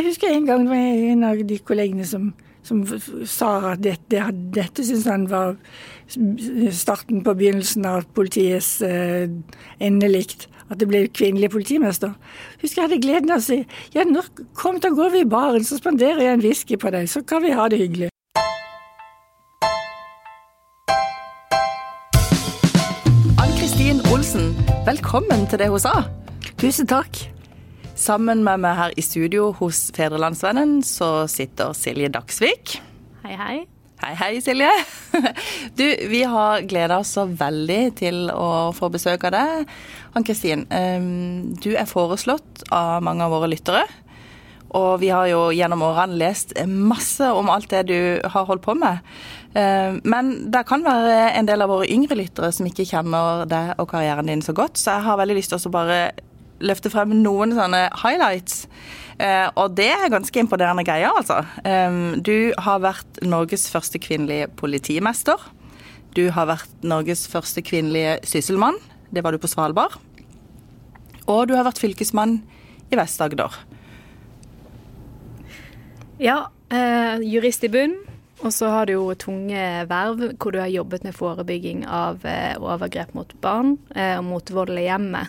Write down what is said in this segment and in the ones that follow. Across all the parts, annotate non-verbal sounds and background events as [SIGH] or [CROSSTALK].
Jeg husker en gang det var en av de kollegene som, som sa at dette, dette syntes han var starten på begynnelsen av politiets eh, endelikt. At det ble kvinnelig politimester. Husker jeg hadde gleden av å si ja, nå kom, da går vi i baren, så spanderer jeg en whisky på deg, så kan vi ha det hyggelig. Ann-Kristin Olsen, velkommen til det hun sa. Tusen takk. Sammen med meg her i studio hos Fedrelandsvennen så sitter Silje Dagsvik. Hei, hei. Hei, hei, Silje. [LAUGHS] Du, vi har gleda oss så veldig til å få besøk av deg. Ann-Kristin, ehm, du er foreslått av mange av våre lyttere. Og vi har jo gjennom årene lest masse om alt det du har holdt på med. Ehm, men det kan være en del av våre yngre lyttere som ikke kjenner deg og karrieren din så godt, så jeg har veldig lyst til å bare løfte frem noen sånne highlights. Ehm, og det er ganske imponerende greier, altså. Du har vært Norges første kvinnelige politimester. Du har vært Norges første kvinnelige sysselmann. Det var du på Svalbard. Og du har vært fylkesmann i Vest-Agder. Ja, eh, jurist i bunn. Og så har du jo tunge verv hvor du har jobbet med forebygging av eh, overgrep mot barn eh, og mot vold i hjemmet.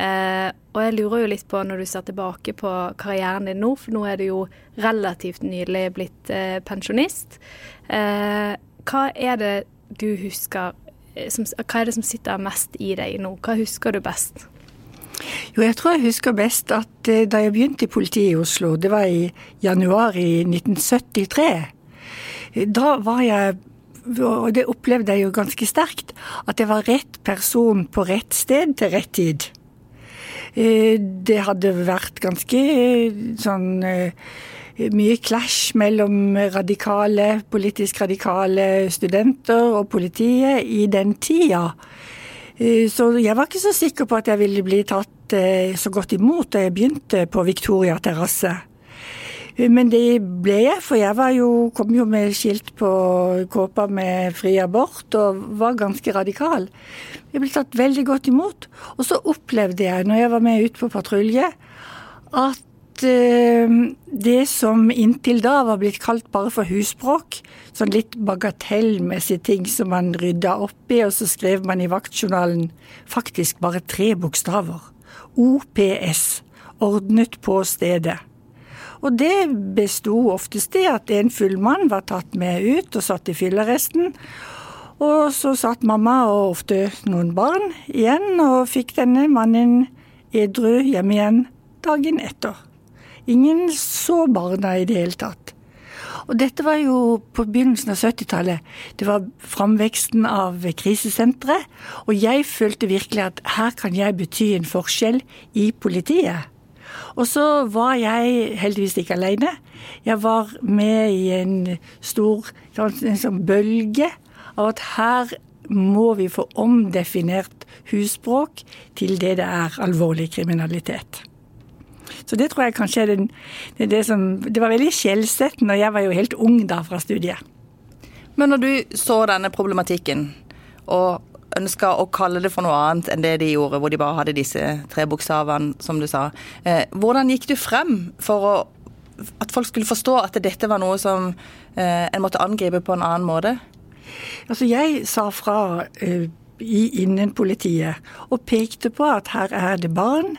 Eh, og jeg lurer jo litt på, når du ser tilbake på karrieren din nå, for nå er du jo relativt nylig blitt eh, pensjonist. Eh, hva er det du husker som, Hva er det som sitter mest i deg nå? Hva husker du best? Jo, jeg tror jeg husker best at da jeg begynte i politiet i Oslo, det var i januar i 1973, eh, da var jeg og det opplevde jeg jo ganske sterkt, at jeg var rett person på rett sted til rett tid. Eh, det hadde vært ganske sånn mye clash mellom radikale, politisk radikale studenter og politiet i den tida. Eh, så jeg var ikke så sikker på at jeg ville bli tatt eh, så godt imot da jeg begynte på Victoria terrasse. Men det ble jeg, for jeg jo, kom jo med skilt på kåpa med fri abort og var ganske radikal. Jeg ble tatt veldig godt imot. Og så opplevde jeg, når jeg var med ut på patrulje, at Eh, det som inntil da var blitt kalt bare for husbråk, sånn litt bagatellmessige ting som man rydda opp i, og så skrev man i vaktjournalen faktisk bare tre bokstaver. OPS. Ordnet på stedet. Og det besto oftest i at en fullmann var tatt med ut og satt i fyllearresten. Og så satt mamma og ofte noen barn igjen og fikk denne mannen edru hjem igjen dagen etter. Ingen så barna i det hele tatt. Og dette var jo på begynnelsen av 70-tallet. Det var framveksten av krisesentre. Og jeg følte virkelig at her kan jeg bety en forskjell i politiet. Og så var jeg heldigvis ikke alene. Jeg var med i en stor en sånn bølge av at her må vi få omdefinert husbråk til det det er alvorlig kriminalitet. Så det tror jeg kanskje er det, er det som Det var veldig skjellsettende, og jeg var jo helt ung da fra studiet. Men når du så denne problematikken, og ønska å kalle det for noe annet enn det de gjorde, hvor de bare hadde disse tre bokstavene, som du sa, eh, hvordan gikk du frem for å, at folk skulle forstå at dette var noe som eh, en måtte angripe på en annen måte? Altså, jeg sa fra eh, i innenpolitiet og pekte på at her er det barn.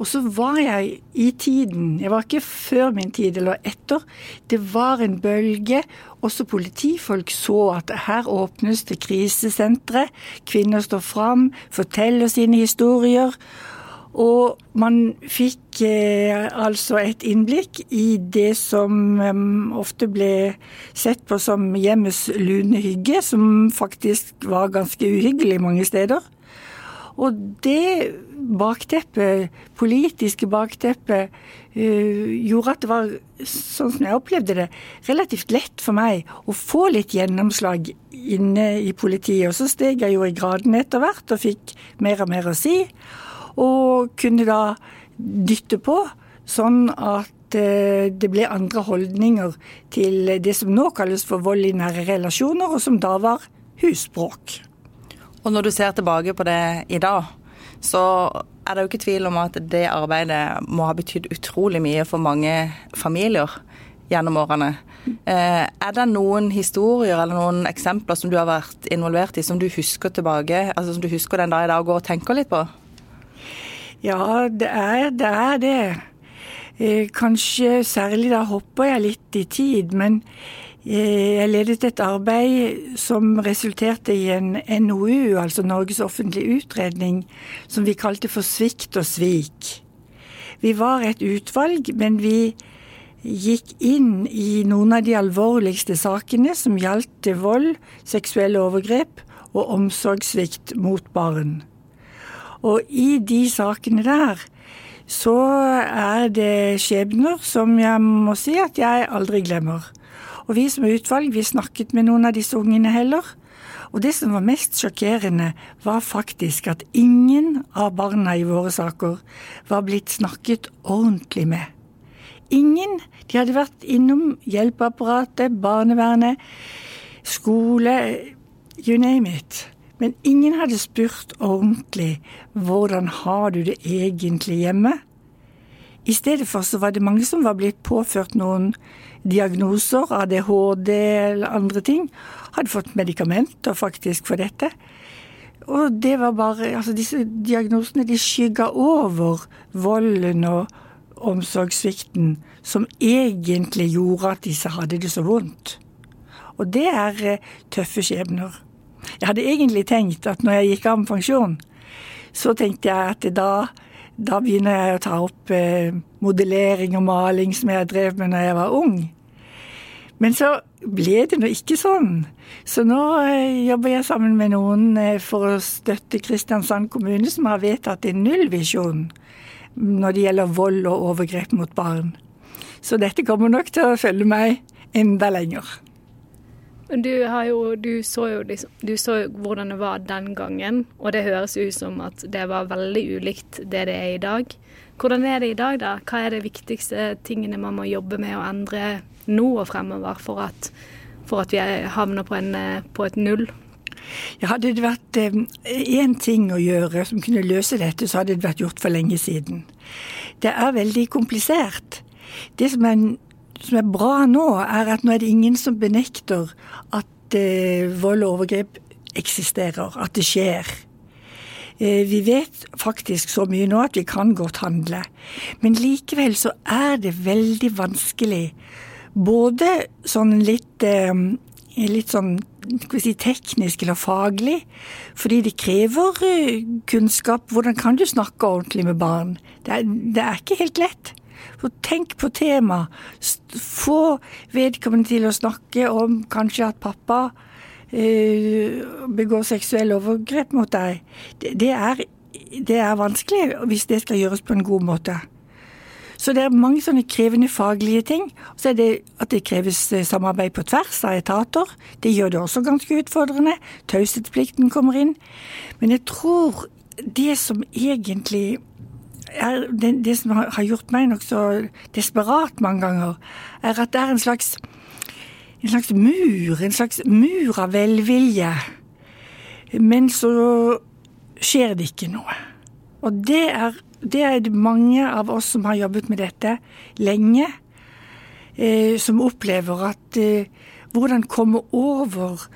Og så var jeg i tiden, jeg var ikke før min tid eller etter, det var en bølge. Også politifolk så at her åpnes det krisesentre. Kvinner står fram, forteller sine historier. Og man fikk eh, altså et innblikk i det som eh, ofte ble sett på som hjemmets lune hygge, som faktisk var ganske uhyggelig mange steder. Og det bakteppet, politiske bakteppet, eh, gjorde at det var, sånn som jeg opplevde det, relativt lett for meg å få litt gjennomslag inne i politiet. Og så steg jeg jo i gradene etter hvert og fikk mer og mer å si og kunne da dytte på, sånn at eh, det ble andre holdninger til det som nå kalles for vold i nære relasjoner, og som da var husbråk. Og når du ser tilbake på det i dag, så er det jo ikke tvil om at det arbeidet må ha betydd utrolig mye for mange familier gjennom årene. Eh, er det noen historier eller noen eksempler som du har vært involvert i, som du husker tilbake, altså som du husker den dag i dag og går og tenker litt på? Ja, det er det. Er det. Eh, kanskje særlig da hopper jeg litt i tid, men eh, jeg ledet et arbeid som resulterte i en NOU, altså Norges offentlige utredning, som vi kalte for Svikt og svik. Vi var et utvalg, men vi gikk inn i noen av de alvorligste sakene som gjaldt vold, seksuelle overgrep og omsorgssvikt mot barn. Og i de sakene der så er det skjebner som jeg må si at jeg aldri glemmer. Og vi som utvalg, vi snakket med noen av disse ungene heller. Og det som var mest sjokkerende, var faktisk at ingen av barna i våre saker var blitt snakket ordentlig med. Ingen. De hadde vært innom hjelpeapparatet, barnevernet, skole, you name it. Men ingen hadde spurt ordentlig hvordan har du det egentlig hjemme? I stedet for så var det mange som var blitt påført noen diagnoser, ADHD eller andre ting. Hadde fått medikamenter faktisk for dette. Og det var bare Altså, disse diagnosene de skygga over volden og omsorgssvikten som egentlig gjorde at disse hadde det så vondt. Og det er eh, tøffe skjebner. Jeg hadde egentlig tenkt at når jeg gikk av med pensjon, så tenkte jeg at da, da begynner jeg å ta opp eh, modellering og maling som jeg drev med når jeg var ung. Men så ble det nå ikke sånn. Så nå eh, jobber jeg sammen med noen eh, for å støtte Kristiansand kommune, som har vedtatt en nullvisjon når det gjelder vold og overgrep mot barn. Så dette kommer nok til å følge meg enda lenger. Du, jo, du, så jo liksom, du så jo hvordan det var den gangen, og det høres ut som at det var veldig ulikt det det er i dag. Hvordan er det i dag, da? Hva er de viktigste tingene man må jobbe med å endre nå og fremover for at, for at vi havner på, en, på et null? Ja, hadde det vært én eh, ting å gjøre som kunne løse dette, så hadde det vært gjort for lenge siden. Det er veldig komplisert. Det som er, som er bra nå, er at nå er det ingen som benekter at eh, vold og overgrep eksisterer, at det skjer. Eh, vi vet faktisk så mye nå at vi kan godt handle. Men likevel så er det veldig vanskelig. Både sånn litt, eh, litt sånn si, teknisk eller faglig, fordi det krever eh, kunnskap. Hvordan kan du snakke ordentlig med barn? Det er, det er ikke helt lett. For tenk på temaet. Få vedkommende til å snakke om kanskje at pappa eh, begår seksuelle overgrep mot deg. Det, det, er, det er vanskelig hvis det skal gjøres på en god måte. Så det er mange sånne krevende faglige ting. Så er det at det kreves eh, samarbeid på tvers av etater. Det gjør det også ganske utfordrende. Taushetsplikten kommer inn. Men jeg tror det som egentlig er det, det som har gjort meg nokså desperat mange ganger, er at det er en slags, en slags mur. En slags mur av velvilje. Men så skjer det ikke noe. Og det er det er mange av oss som har jobbet med dette lenge, eh, som opplever at eh, hvordan komme over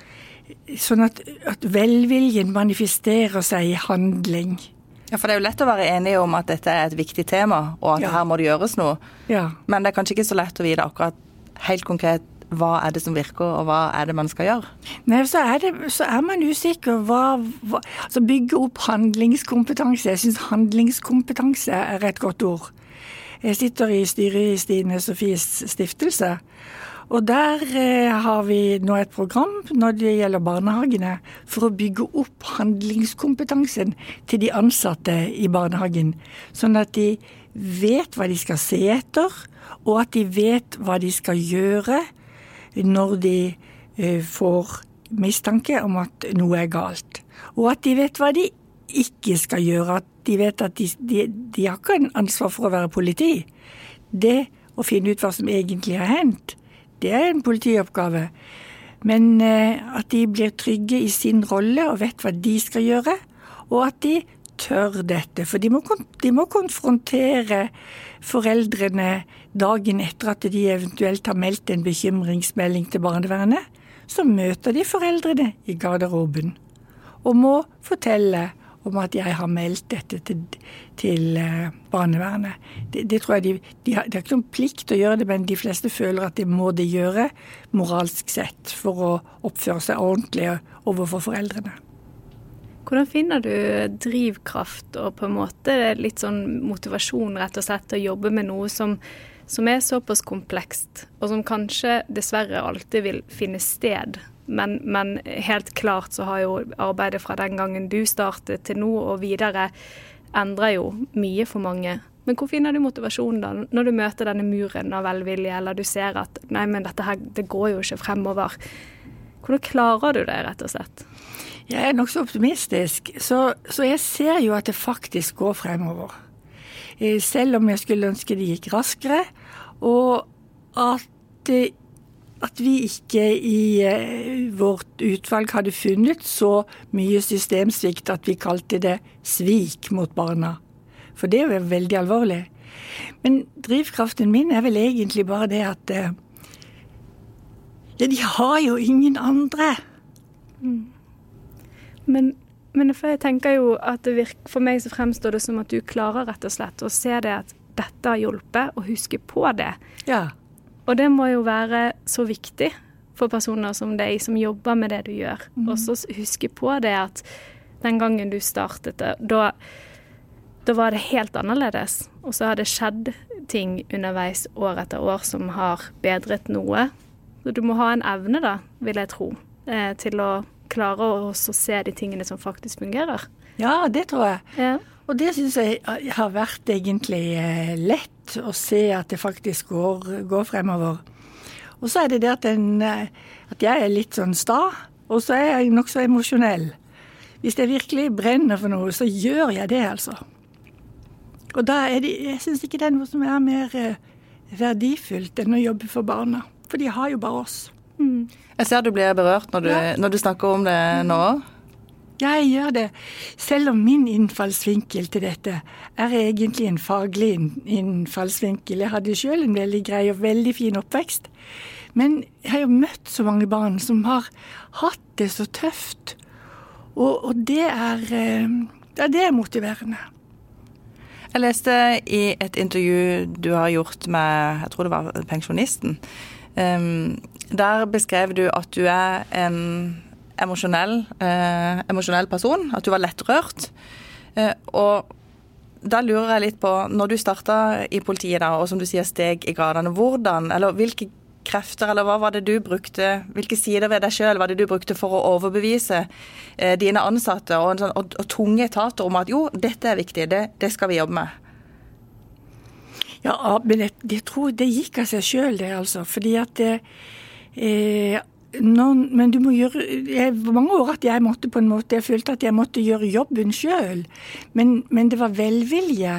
sånn at, at, velviljen manifesterer seg i handling. Ja, for Det er jo lett å være enige om at dette er et viktig tema, og at ja. her må det gjøres noe. Ja. Men det er kanskje ikke så lett å vite akkurat helt konkret hva er det som virker, og hva er det man skal gjøre? Nei, så er, det, så er man usikker. Hva, hva, altså bygge opp handlingskompetanse. Jeg syns handlingskompetanse er et godt ord. Jeg sitter i styret i Stine Sofies stiftelse. Og der eh, har vi nå et program når det gjelder barnehagene, for å bygge opp handlingskompetansen til de ansatte i barnehagen. Sånn at de vet hva de skal se etter, og at de vet hva de skal gjøre når de eh, får mistanke om at noe er galt. Og at de vet hva de ikke skal gjøre. At de vet at de, de, de har ikke ansvar for å være politi. Det å finne ut hva som egentlig har hendt, det er en politioppgave. Men eh, at de blir trygge i sin rolle og vet hva de skal gjøre. Og at de tør dette. For de må, de må konfrontere foreldrene dagen etter at de eventuelt har meldt en bekymringsmelding til barnevernet. Så møter de foreldrene i garderoben og må fortelle om at jeg har meldt dette til, til uh, barnevernet. Det, det, tror jeg de, de, har, de har ikke noen plikt til å gjøre det, men de fleste føler at det må de gjøre moralsk sett for å oppføre seg ordentlig overfor foreldrene. Hvordan finner du drivkraft og på en måte litt sånn motivasjon rett og slett til å jobbe med noe som, som er såpass komplekst, og som kanskje dessverre alltid vil finne sted? Men, men, helt klart så har jo arbeidet fra den gangen du startet til nå og videre endra jo mye for mange. Men hvor finner du motivasjonen da, når du møter denne muren av velvilje, eller du ser at nei, men dette her, det går jo ikke fremover. Hvordan klarer du det, rett og slett? Jeg er nokså optimistisk, så, så, jeg ser jo at det faktisk går fremover. Eh, selv om jeg skulle ønske det gikk raskere, og at, at vi ikke i eh, vårt utvalg hadde funnet så mye systemsvikt at vi kalte det svik mot barna. For det er jo veldig alvorlig. Men drivkraften min er vel egentlig bare det at eh, ja, de har jo ingen andre. Mm. Men, men for jeg tenker jo at virker, for meg så fremstår det som at du klarer rett og slett å se det at dette har hjulpet, og huske på det. Ja. Og det må jo være så viktig for personer som deg, som jobber med det du gjør. Mm. Og så huske på det at den gangen du startet det, da, da var det helt annerledes. Og så har det skjedd ting underveis år etter år som har bedret noe. Så du må ha en evne, da, vil jeg tro, eh, til å klare å se de tingene som faktisk fungerer. Ja, det tror jeg. Ja. Og det syns jeg har vært egentlig eh, lett å se at det faktisk går, går fremover. Og så er det det at, en, eh, at jeg er litt sånn sta, og så er jeg nokså emosjonell. Hvis jeg virkelig brenner for noe, så gjør jeg det, altså. Og da er det, jeg syns ikke det er noe som er mer eh, verdifullt enn å jobbe for barna. For de har jo bare oss. Mm. Jeg ser du blir berørt når du, ja. når du snakker om det nå. Jeg gjør det. Selv om min innfallsvinkel til dette er egentlig en faglig innfallsvinkel. Jeg hadde sjøl en veldig grei og veldig fin oppvekst. Men jeg har jo møtt så mange barn som har hatt det så tøft. Og, og det, er, eh, ja, det er motiverende. Jeg leste i et intervju du har gjort med jeg tror det var Pensjonisten, um, der beskrev du at du er en emosjonell, eh, emosjonell person, at du var lettrørt. Eh, og da lurer jeg litt på, når du starta i politiet da, og som du sier steg i gradene, hvordan, eller hvilke krefter, eller hva var det du brukte, hvilke sider ved deg sjøl var det du brukte for å overbevise eh, dine ansatte og, sånn, og, og, tunge etater om at jo, dette er viktig, det, det skal vi jobbe med? Ja, men jeg, jeg tror det gikk av seg sjøl, det, altså. Fordi at det, Eh, noen, men du må gjøre jeg, mange år at jeg måtte på en måte, jeg følte at jeg måtte gjøre jobben sjøl. Men, men, det var velvilje.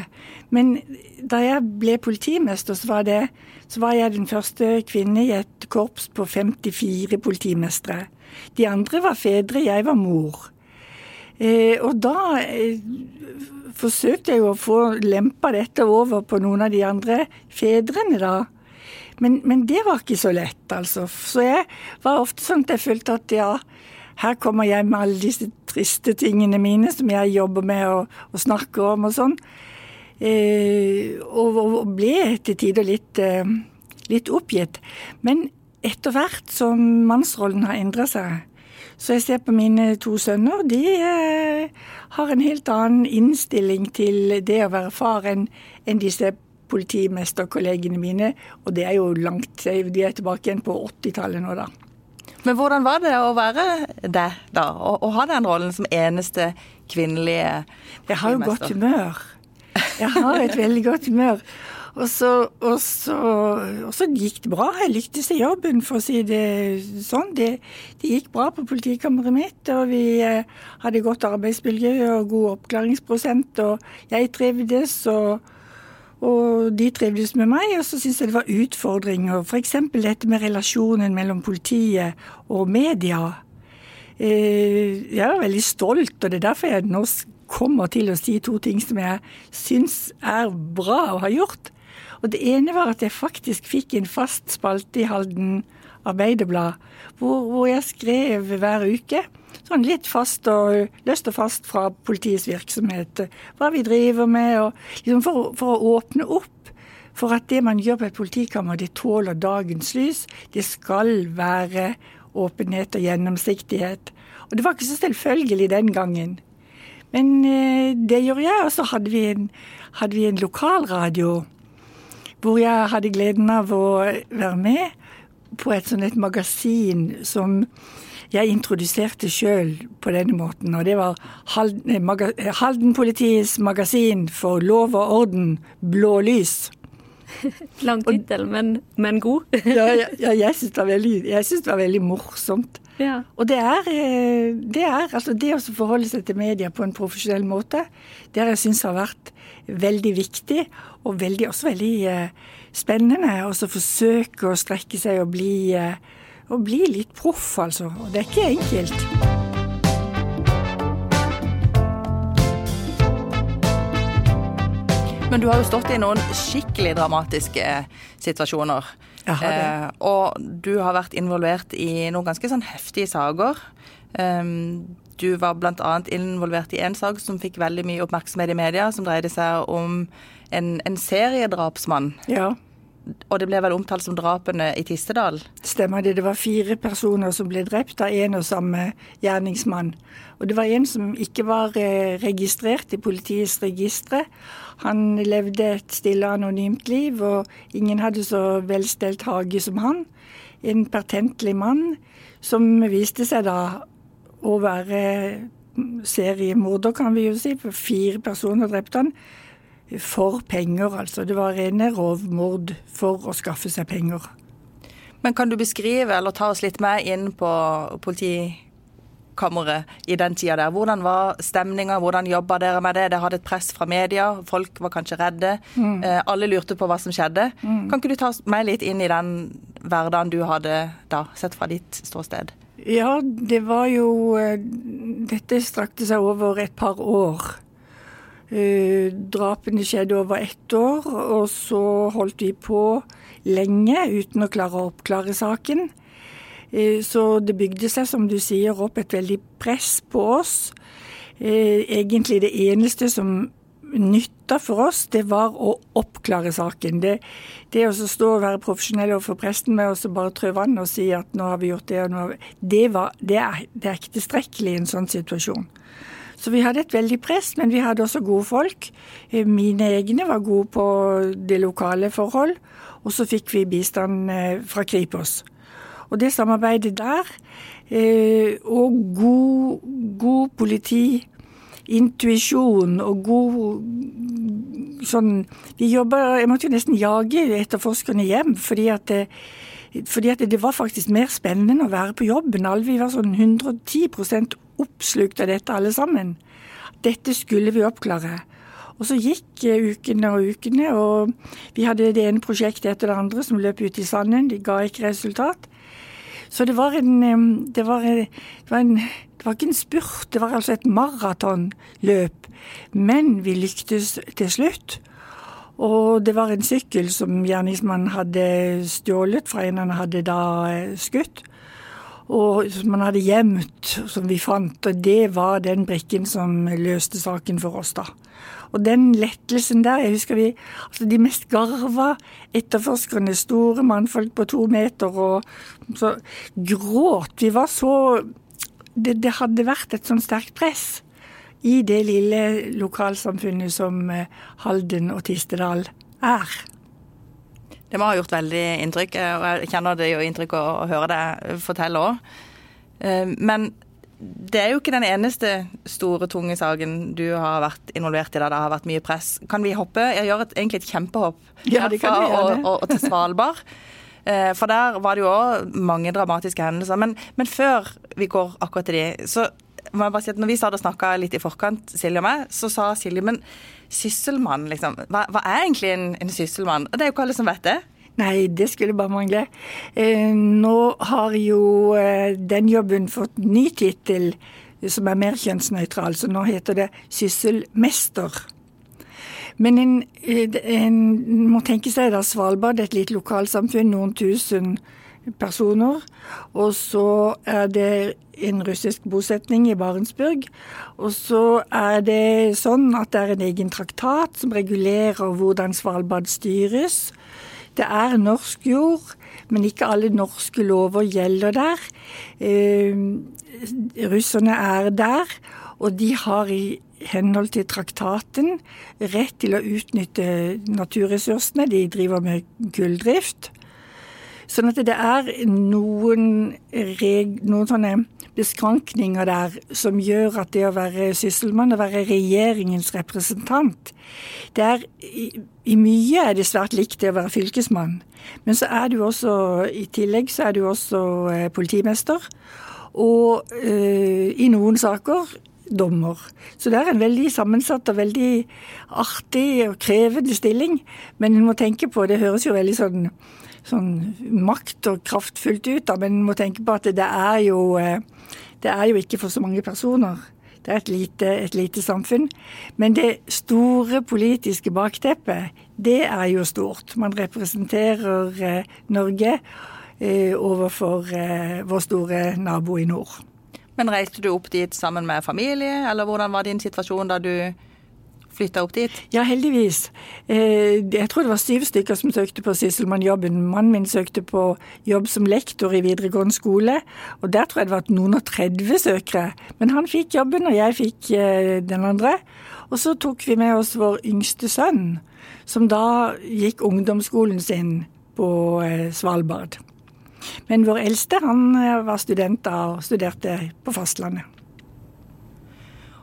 Men da jeg ble politimester, så var, det, så var jeg den første kvinne i et korps på 54 politimestre. De andre var fedre, jeg var mor. Eh, og da eh, forsøkte jeg å få lempa dette over på noen av de andre fedrene, da. Men, men, det var ikke så lett, altså. Så jeg var ofte sånn at jeg følte at ja, her kommer jeg med alle disse triste tingene mine som jeg jobber med og, og snakker om og sånn. Eh, og, og, ble til tider litt, eh, litt oppgitt. Men etter hvert som mannsrollen har endra seg, så jeg ser på mine to sønner, de eh, har en helt annen innstilling til det å være far enn enn disse politimesterkollegene mine, og det er jo langt De er tilbake igjen på 80-tallet nå, da. Men hvordan var det å være det, da? Å, å ha den rollen som eneste kvinnelige? Jeg har jo godt humør. Jeg har et veldig godt humør. Og så, og, så, og så, gikk det bra. Jeg lyktes i jobben, for å si det sånn. Det, det gikk bra på politikammeret mitt, og vi eh, hadde godt arbeidsmiljø og god oppklaringsprosent. Og jeg trivdes, og, og de trivdes med meg, og så syntes jeg det var utfordringer. F.eks. dette med relasjonen mellom politiet og media. Eh, jeg var veldig stolt, og det er derfor jeg nå kommer til å si to ting som jeg syns er bra å ha gjort. Og det ene var at jeg faktisk fikk en fast spalte i Halden Arbeiderblad, hvor, hvor jeg skrev hver uke. Sånn litt fast og løst og fast fra politiets virksomhet. Hva vi driver med, og liksom for, for å åpne opp for at det man gjør på et politikammer, det tåler dagens lys. Det skal være åpenhet og gjennomsiktighet. Og det var ikke så selvfølgelig den gangen. Men eh, det gjorde jeg, og så hadde vi en, hadde vi en lokalradio hvor jeg hadde gleden av å være med på et sånt et magasin som jeg introduserte sjøl på denne måten. Og det var Halden-politiets magasin for lov og orden, Blå lys. [LAUGHS] Lang tittel, men, men, god. [LAUGHS] ja, ja, jeg syns det, det, var veldig morsomt. Ja. Og det er, eh, det er, altså det å forholde seg til media på en profesjonell måte, det har jeg syns har vært veldig viktig, og veldig, også veldig eh, spennende. Og så forsøke å strekke seg og bli, og bli litt proff, altså. Og det er ikke enkelt. Men du har jo stått i noen skikkelig dramatiske situasjoner. Eh, og du har vært involvert i noen ganske sånn heftige saker. Um, du var bl.a. involvert i en sak som fikk veldig mye oppmerksomhet i media, som dreide seg om en, en seriedrapsmann. Ja. Og det ble vel omtalt som drapene i Tistedal? Stemmer det. Det var fire personer som ble drept av en og samme gjerningsmann. Og det var en som ikke var eh, registrert i politiets registre. Han levde et stille, anonymt liv, og ingen hadde så velstelt hage som han. En pertentlig mann som viste seg da å være seriemorder, kan vi jo si. For fire personer drepte han for penger, altså. Det var rene rovmord for å skaffe seg penger. Men kan du beskrive, eller ta oss litt med inn på politikammeret i den tida der. Hvordan var stemninga, hvordan jobba dere med det? Dere hadde et press fra media, folk var kanskje redde. Mm. Eh, alle lurte på hva som skjedde. Mm. Kan ikke du ta meg litt inn i den hverdagen du hadde da, sett fra ditt ståsted? Ja, det var jo eh, Dette strakte seg over et par år. Eh, drapene skjedde over ett år, og så holdt vi på lenge uten å klare å oppklare saken. Eh, så det bygde seg, som du sier, opp et veldig press på oss. Eh, egentlig det eneste som nytta for oss, det var å oppklare saken. Det, det å stå og være profesjonell overfor presten med å bare trø vann og si at nå har vi gjort det og nå det, var, det, er, det er ikke tilstrekkelig i en sånn situasjon. Så vi hadde et veldig press, men vi hadde også gode folk. Eh, mine egne var gode på det lokale forhold, og så fikk vi bistand eh, fra Kripos. Og det samarbeidet der, eh, og god, god politi, intuisjon og god sånn Vi jobber Jeg måtte jo nesten jage etterforskerne hjem, fordi at det, fordi at det var faktisk mer spennende å være på jobben. Alle vi var sånn 110 oppslukt av dette alle sammen. Dette skulle vi oppklare. Og så gikk eh, ukene og ukene, og vi hadde det ene prosjektet etter det andre som løp ut i sanden. De ga ikke resultat. Så det var en Det var, det var, en, det var ikke en spurt, det var altså et maratonløp. Men vi lyktes til slutt. Og det var en sykkel som gjerningsmannen hadde stjålet fra en han hadde da eh, skutt og som man hadde gjemt, som vi fant. Og det var den brikken som løste saken for oss, da. Og den lettelsen der Jeg husker vi altså De mest garva etterforskerne, store mannfolk på to meter, og så gråt. Vi var så det, det hadde vært et sånn sterkt press i det lille lokalsamfunnet som eh, Halden og Tistedal er. Det må ha gjort veldig inntrykk, eh, og jeg kjenner det jo inntrykk å, å høre deg fortelle òg. Eh, men det er jo ikke den eneste store, tunge saken du har vært involvert i der det har vært mye press. Kan vi hoppe? Jeg gjør et, egentlig et kjempehopp ja, herfra og, og, og, til Svalbard. Eh, for der var det jo òg mange dramatiske hendelser. Men, men, før vi går akkurat til de, så må jeg bare si at når vi satt og snakka litt i forkant, Silje og meg, så sa Silje men sysselmann, liksom. Hva, hva, er egentlig en, en sysselmann? Og det er jo ikke alle som vet det. Nei, det skulle bare mangle. Eh, nå har jo eh, den jobben fått ny tittel som er mer kjønnsnøytral, så nå heter det sysselmester. Men en, en, må tenke seg da Svalbard et lite lokalsamfunn, noen tusen personer. Og så er det en russisk bosetning i Barentsburg. Og så er det sånn at det er en egen traktat som regulerer hvordan Svalbard styres. Det er norsk jord, men ikke alle norske lover gjelder der. Eh, russerne er der, og de har i henhold til traktaten rett til å utnytte naturressursene. De driver med kulldrift. Sånn at det er noen, noen sånne beskrankninger der som gjør at det å være sysselmann, å være regjeringens representant det er, i, i, mye er det svært likt det å være fylkesmann. Men så er du også, i tillegg så er du også eh, politimester. Og eh, i noen saker dommer. Så det er en veldig sammensatt og veldig artig og krevende stilling. Men en må tenke på, det høres jo veldig sånn, sånn makt og kraftfullt ut, da, men en må tenke på at det er jo eh, det er jo ikke for så mange personer. Det er et lite, et lite samfunn. Men det store politiske bakteppet, det er jo stort. Man representerer eh, Norge eh, overfor vår store nabo i nord. Men reiste du opp dit sammen med familie, eller hvordan var din situasjon da du flytta opp dit? Ja, heldigvis. Eh, jeg tror det var syv stykker som søkte på sysselmannjobben. Mannen min søkte på jobb som lektor i videregående skole, og der tror jeg det var noen og 30 søkere. Men han fikk jobben, og jeg fikk eh, den andre. Og så tok vi med oss vår yngste sønn, som da gikk ungdomsskolen sin på eh, Svalbard. Men vår eldste han var student da og studerte på fastlandet.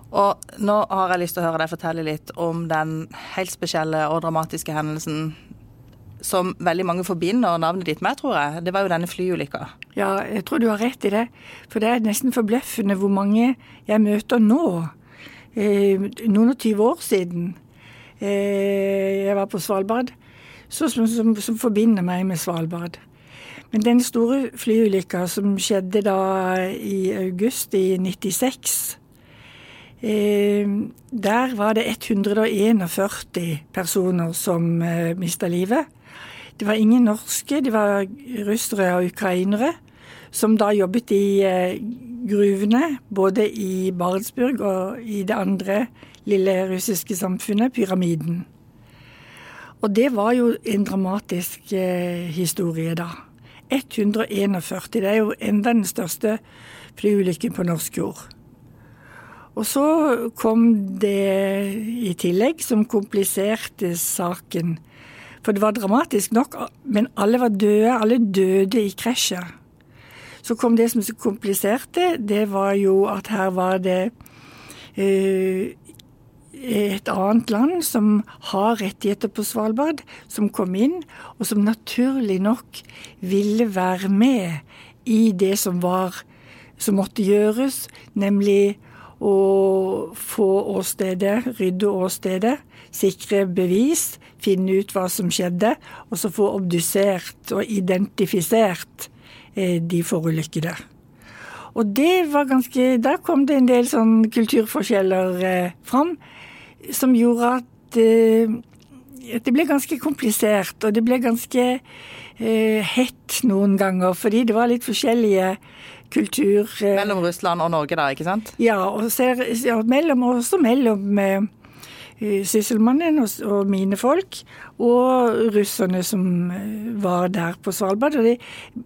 Og nå har jeg lyst til å høre deg fortelle litt om den helt spesielle og dramatiske hendelsen som veldig mange forbinder navnet ditt med, tror jeg. Det var jo denne flyulykka. Ja, jeg tror du har rett i det. For det er nesten forbløffende hvor mange jeg møter nå. Eh, noen og tyve år siden eh, jeg var på Svalbard, som, som, som, forbinder meg med Svalbard. Men den store flyulykka som skjedde da i august i 96 Eh, der var det 141 personer som eh, mista livet. Det var ingen norske, det var russere og ukrainere som da jobbet i eh, gruvene, både i Barentsburg og i det andre lille russiske samfunnet, Pyramiden. Og det var jo en dramatisk historie da. 141. Det er jo enda den største flyulykken på norsk jord. Og så kom det i tillegg som kompliserte saken. For det var dramatisk nok, men alle var døde. Alle døde i krasjet. Så kom det som kompliserte, det var jo at her var det uh, et annet land som har rettigheter på Svalbard, som kom inn, og som naturlig nok ville være med i det som var som måtte gjøres, nemlig å få åstedet, rydde åstedet, sikre bevis, finne ut hva som skjedde, og så få obdusert og identifisert eh, de forulykkede. Og det var ganske Da kom det en del sånn kulturforskjeller eh, fram som gjorde at eh, det ble ganske komplisert, og det ble ganske hett noen ganger, fordi det var litt forskjellige kultur eh, Mellom Russland og Norge, da, ikke sant? Ja, og ser, ja, mellom, også mellom eh, Sysselmannen og, og, mine folk, og russerne som eh, var der på Svalbard. Og det,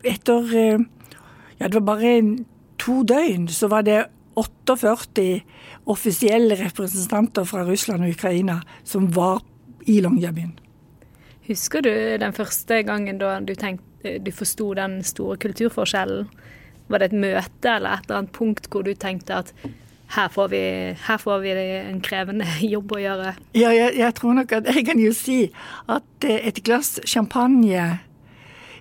etter Ja, det var bare to døgn, så var det 48 offisielle representanter fra Russland og Ukraina som var i Longyearbyen. Husker du den første gangen da du, tenkte, du forsto den store kulturforskjellen? Var det et møte eller et eller annet punkt hvor du tenkte at her får vi, her får vi en krevende [LAUGHS] jobb å gjøre? Ja, jeg, jeg, tror nok at jeg kan jo si at eh, et glass champagne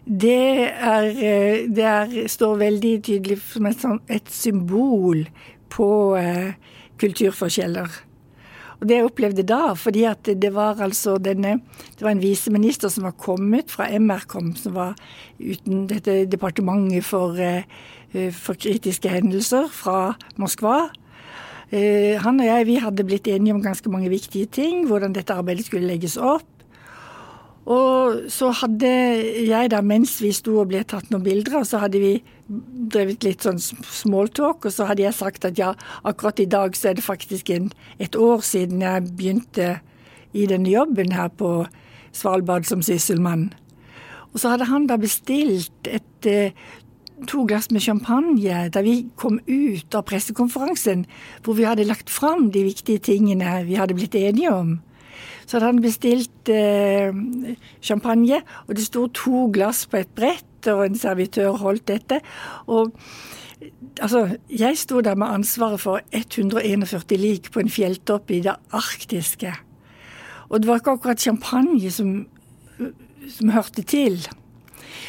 det, er, eh, det er, står veldig tydelig som et, sånn, et symbol på eh, kulturforskjeller. Og det jeg opplevde da, fordi at det var altså denne Det var en viseminister som var kommet fra MRKOM, som var uten dette departementet for, eh, for kritiske hendelser fra Moskva. Eh, han og jeg vi hadde blitt enige om ganske mange viktige ting, hvordan dette arbeidet skulle legges opp. Og så hadde jeg da, mens vi sto og ble tatt noen bilder, så hadde vi drevet litt sånn smalltalk, og så hadde jeg sagt at ja, akkurat i dag så er det faktisk en, et år siden jeg begynte i denne jobben her på Svalbard som sysselmann. Og så hadde han da bestilt et eh, to glass med champagne da vi kom ut av pressekonferansen hvor vi hadde lagt fram de viktige tingene vi hadde blitt enige om. Så hadde han bestilt eh, champagne, og det sto to glass på et brett, og en servitør holdt dette. Og altså, jeg sto der med ansvaret for 141 lik på en fjelltopp i det arktiske. Og det var ikke akkurat champagne som, som hørte til.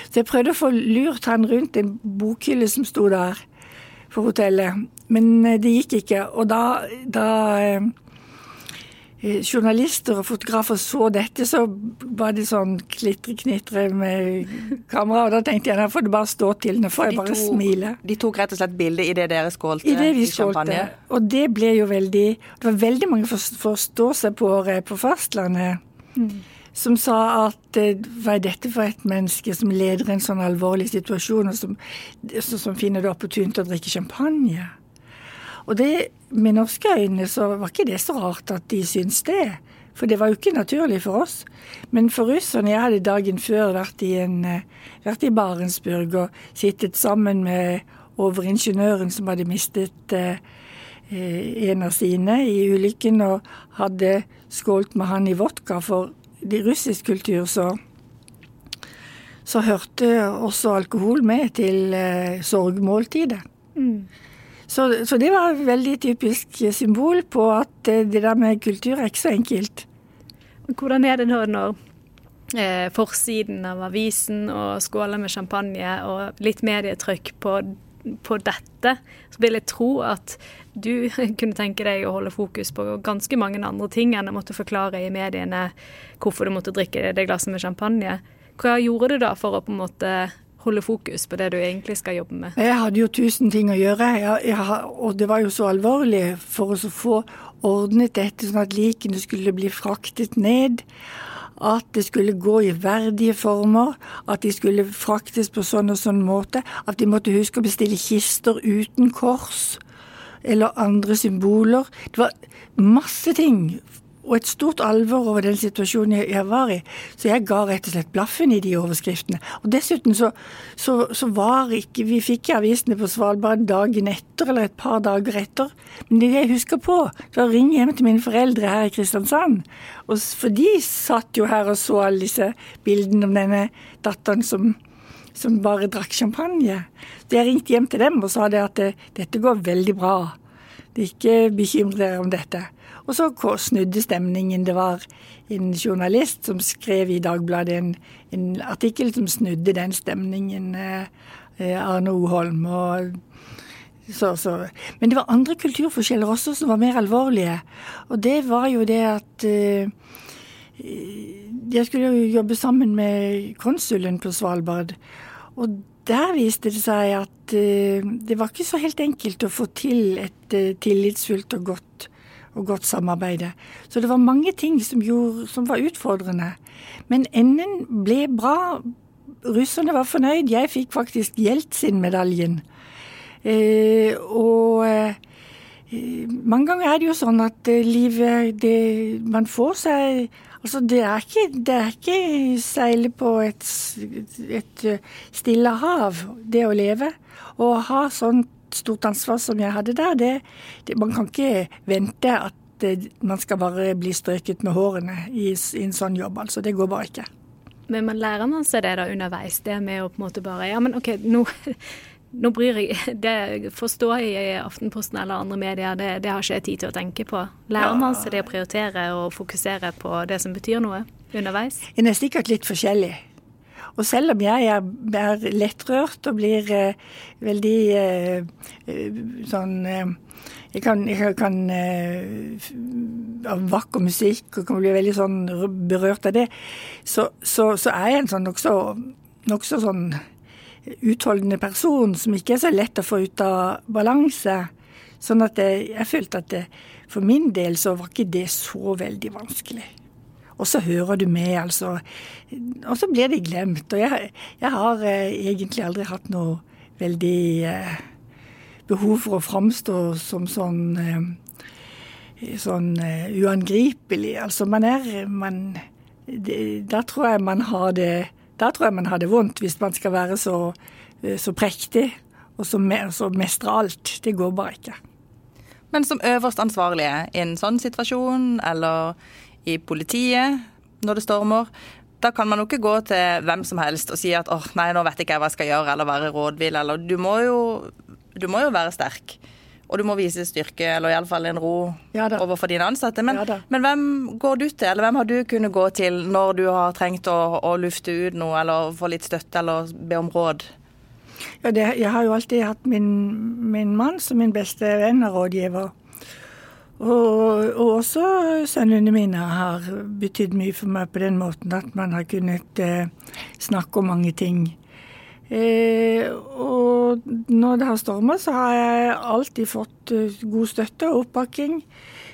Så jeg prøvde å få lurt han rundt en bokhylle som sto der på hotellet, men eh, det gikk ikke. Og da, da eh, journalister og fotografer så dette, så var det sånn klitre-knitre med kamera. Og da tenkte jeg da får det bare stå til, nå får jeg bare to, smile. De tok rett og slett bilde idet dere skålte i, det vi skålte. Og det ble jo veldig Det var veldig mange forståsegpåere på fastlandet. Mm som sa at eh, hva er dette for et menneske som leder en sånn alvorlig situasjon, og som, som finner det opportunt å drikke champagne? Og det, med norske øyne så var ikke det så rart at de syntes det. For det var jo ikke naturlig for oss. Men for russerne Jeg hadde dagen før vært i, en, eh, vært i Barentsburg og sittet sammen med overingeniøren som hadde mistet eh, eh, en av sine i ulykken, og hadde skålt med han i vodka for i russisk kultur så, så hørte også alkohol med til eh, sorgmåltidet. Mm. Så, så, det var et veldig typisk symbol på at eh, det der med kultur er ikke så enkelt. Hvordan er det nå når eh, forsiden av avisen og skåler med champagne og litt medietrykk på, på dette, så vil jeg tro at du [LAUGHS] kunne tenke deg å holde fokus på ganske mange andre ting enn å måtte forklare i mediene hvorfor du måtte drikke det glasset med champagne. Hva gjorde du da for å på en måte holde fokus på det du egentlig skal jobbe med? Jeg hadde jo tusen ting å gjøre, jeg, jeg, og det var jo så alvorlig for å få ordnet dette sånn at likene skulle bli fraktet ned. At det skulle gå i verdige former, at de skulle fraktes på sånn og sånn måte. At de måtte huske å bestille kister uten kors eller andre symboler. Det var masse ting og et stort alvor over den situasjonen jeg, var i. Så jeg ga rett og slett blaffen i de overskriftene. Og dessuten så, så, så var ikke Vi fikk avisene på Svalbard dagen etter, eller et par dager etter. Men det jeg husker på, var å ringe hjem til mine foreldre her i Kristiansand. Og, for de satt jo her og så alle disse bildene om denne datteren som som bare drakk champagne. Så jeg ringte hjem til dem og sa det at dette går veldig bra. Er ikke bekymre dere om dette. Og så snudde stemningen. Det var en journalist som skrev i Dagbladet en, en artikkel som snudde den stemningen. Eh, eh Arne Oholm. Og så, så. Men det var andre kulturforskjeller også som var mer alvorlige. Og det var jo det at eh, jeg skulle jo jobbe sammen med konsulen på Svalbard. Og der viste det seg at det var ikke så helt enkelt å få til et tillitsfullt og godt, og godt samarbeide. Så det var mange ting som, gjorde, som var utfordrende. Men enden ble bra. Russerne var fornøyd. Jeg fikk faktisk Jeltsin-medaljen. Eh, og mange ganger er det jo sånn at livet det, Man får seg Altså, det er ikke, det er ikke seile på et, et eh, stille hav, det å leve. Å ha sånt stort ansvar som jeg hadde der, det, det, man kan ikke vente at eh, man skal bare bli strøket med hårene i, i, en sånn jobb. Altså, det går bare ikke. Men man lærer man seg det da underveis, det med å på en måte bare Ja, men OK, nå [LAUGHS] nå bryr jeg Det forstå i Aftenposten eller andre medier, det, det, har ikke jeg tid til å tenke på. Lærer man seg det å prioritere og fokusere på det som betyr noe underveis? Det er sikkert litt forskjellig. Og selv om jeg er, er lettrørt og blir eh, veldig eh, eh sånn eh, Jeg kan, jeg kan eh, Av vakker musikk og kan bli veldig sånn berørt av det, så, så, så er jeg en sånn nokså nok sånn utholdende person som ikke er så lett å få ut av balanse. Sånn at jeg, jeg følte at det, for min del så var ikke det så veldig vanskelig. Og så hører du med, altså. Og så blir det glemt. Og jeg, jeg har eh, egentlig aldri hatt noe veldig eh, behov for å framstå som sånn eh, sånn uh, uangripelig. Altså man er man, det, Da tror jeg man har det da tror jeg man har det vondt, hvis man skal være så, uh, så prektig og så, me, så mestre alt. Det går bare ikke. Men som øverst ansvarlige i en sånn situasjon, eller i politiet når det stormer, da kan man jo ikke gå til hvem som helst og si at åh, oh, nei, nå vet ikke jeg hva jeg skal gjøre, eller være rådvill, eller du må jo, du må jo være sterk. Og du må vise styrke, eller iallfall en ro ja, overfor dine ansatte. Men, ja, men, hvem går du til, eller hvem har du kunnet gå til når du har trengt å, å lufte ut noe, eller få litt støtte, eller be om råd? Ja, det, jeg har jo alltid hatt min, min mann som min beste venn og rådgiver. Og, og, også sønnene mine har betydd mye for meg på den måten at man har kunnet eh, snakke om mange ting. Eh, og når det har storma, så har jeg alltid fått eh, god støtte og oppbakking.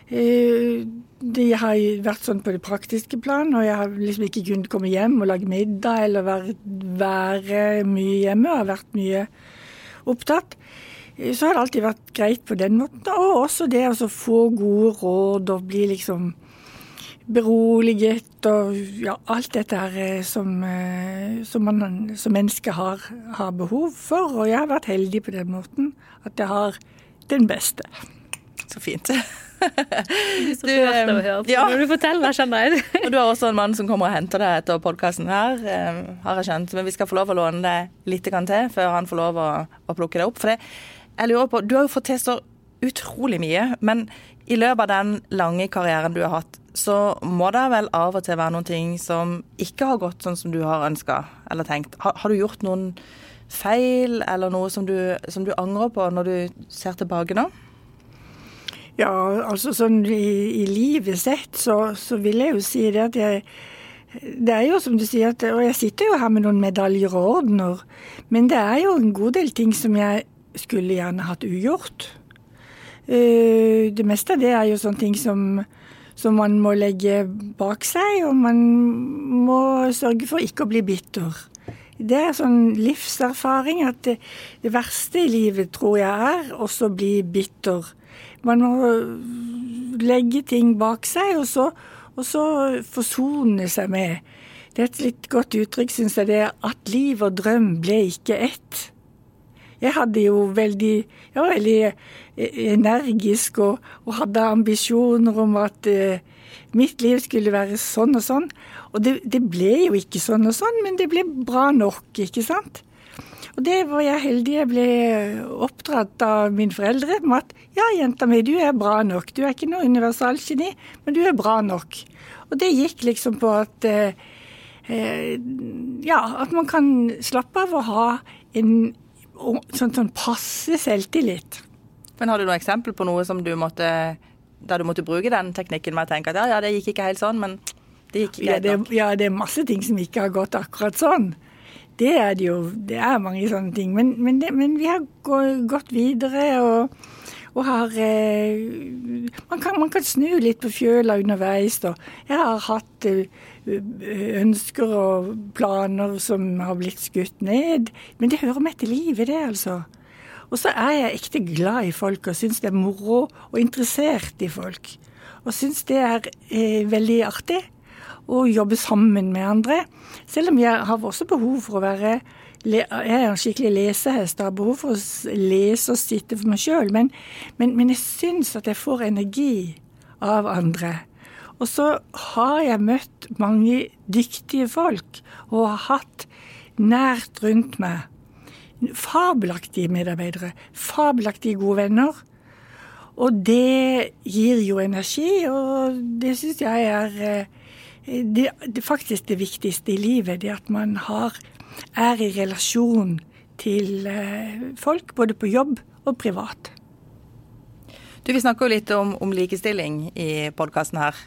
Eh, det har vært sånn på det praktiske plan, og jeg har liksom ikke kunnet komme hjem og lage middag eller være, være mye hjemme. Jeg har vært mye opptatt så har det alltid vært greit på den måten. Og også det å få gode råd og bli liksom beroliget og ja, alt dette her eh, som, eh, som man som menneske har, har, behov for. Og jeg har vært heldig på den måten at jeg har den beste. Så fint. [LAUGHS] Du, ja. Når du forteller, kjenner jeg. [LAUGHS] og du har også en mann som kommer og henter deg etter podkasten her, eh, har jeg skjønt. Men vi skal få lov å låne deg litt til før han får lov å, å plukke deg opp. For det jeg lurer på, Du har jo fått til så utrolig mye, men i løpet av den lange karrieren du har hatt, så må det vel av og til være noen ting som ikke har gått sånn som du har ønska eller tenkt. Har, har, du gjort noen feil eller noe som du, som du, angrer på når du ser tilbake nå? Ja, altså sånn i, i livet sett så, så, vil jeg jo si det at jeg det er jo som du sier, at, og jeg sitter jo her med noen medaljer og ordener, men det er jo en god del ting som jeg skulle gjerne hatt ugjort. Eh, det meste av det er jo sånne ting som, som man må legge bak seg, og man må sørge for ikke å bli bitter. Det er sånn livserfaring at det, det verste i livet, tror jeg, er også å bli bitter. Man må legge ting bak seg, og så, og så forsone seg med. Det er et litt godt uttrykk, syns jeg, det er at liv og drøm ble ikke ett. Jeg hadde jo veldig Jeg var veldig eh, energisk og, og hadde ambisjoner om at uh, mitt liv skulle være sånn og sånn. Og det, det, ble jo ikke sånn og sånn, men det ble bra nok, ikke sant. Og det var jeg heldig. Jeg ble oppdratt av mine foreldre med at ja, jenta mi, du er bra nok. Du er ikke noe universalgeni, men du er bra nok. Og det gikk liksom på at uh, ja, at man kan slappe av å ha en sånn, sånn passe selvtillit. Men har du noe eksempel på noe som du måtte der du måtte bruke den teknikken med å tenke at ja, ja, det gikk ikke helt sånn, men det gikk greit ja, nok? Ja, det er masse ting som ikke har gått akkurat sånn. Det er det jo. Det er mange sånne ting. Men, men, det, men vi har gått videre og, og har eh, man, kan, man, kan, snu litt på fjøla underveis. Da. Jeg har hatt eh, ønsker og planer som har blitt skutt ned. Men det hører med til livet, det, altså. Og så er jeg ekte glad i folk og syns det er moro og interessert i folk. Og syns det er eh, veldig artig å jobbe sammen med andre. Selv om jeg har også behov for å være jeg er en skikkelig lesehest og har behov for å lese og sitte for meg sjøl. Men, men, men jeg syns at jeg får energi av andre. Og så har jeg møtt mange dyktige folk og har hatt nært rundt meg fabelaktige medarbeidere, fabelaktige gode venner. Og det gir jo energi, og det syns jeg er eh, det, det, faktisk det viktigste i livet. Det at man har, er i relasjon til eh, folk, både på jobb og privat. Du, Vi snakker jo litt om, om likestilling i podkasten her.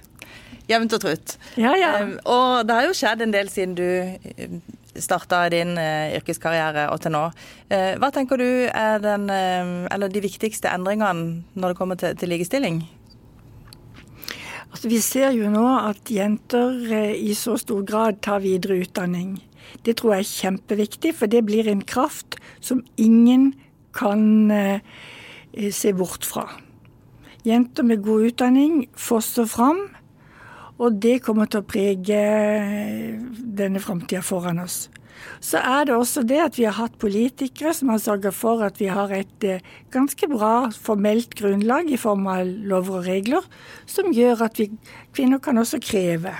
Jevnt og trutt. Ja, ja. Um, og det har jo skjedd en del siden du starta din uh, yrkeskarriere og til nå. Uh, hva tenker du er den, eh, de viktigste endringene når det kommer til, til likestilling? Altså, vi ser jo nå at jenter eh, i så stor grad tar videre utdanning. Det tror jeg er kjempeviktig, for det blir en kraft som ingen kan se bort fra. Jenter med god utdanning fosser fram. Og det kommer til å prege denne framtida foran oss. Så er det også det at vi har hatt politikere som har sørga for at vi har et eh, ganske bra formelt grunnlag i form av lover og regler, som gjør at vi kvinner kan også kreve.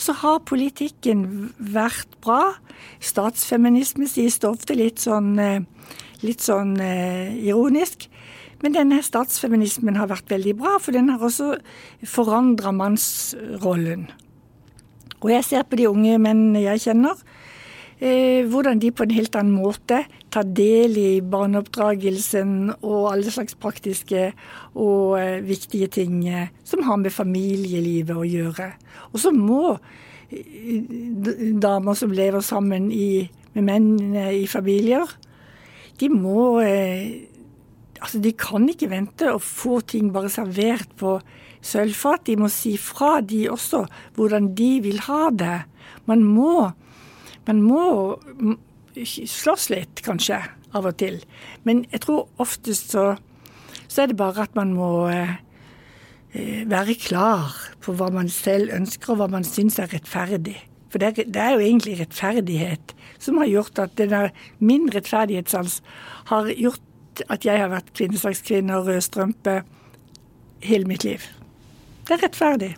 Så har politikken vært bra. Statsfeminisme sies det ofte litt sånn, eh, litt sånn eh, ironisk. Men denne statsfeminismen har vært veldig bra, for den har også forandra mannsrollen. Og jeg ser på de unge mennene jeg kjenner, eh, hvordan de på en helt annen måte tar del i barneoppdragelsen og alle slags praktiske og eh, viktige ting eh, som har med familielivet å gjøre. Og så må eh, damer som lever sammen i, med menn eh, i familier, de må eh, Altså, de kan ikke vente og få ting bare servert på sølvfat. De må si fra, de også, hvordan de vil ha det. Man må, man må slåss litt, kanskje, av og til. Men jeg tror oftest så, så er det bare at man må eh, være klar på hva man selv ønsker, og hva man syns er rettferdig. For det er, det er, jo egentlig rettferdighet som har gjort at denne min rettferdighetssans har gjort at jeg har vært kvinneslagskvinne og rød strømpe hele mitt liv. Det er rettferdig.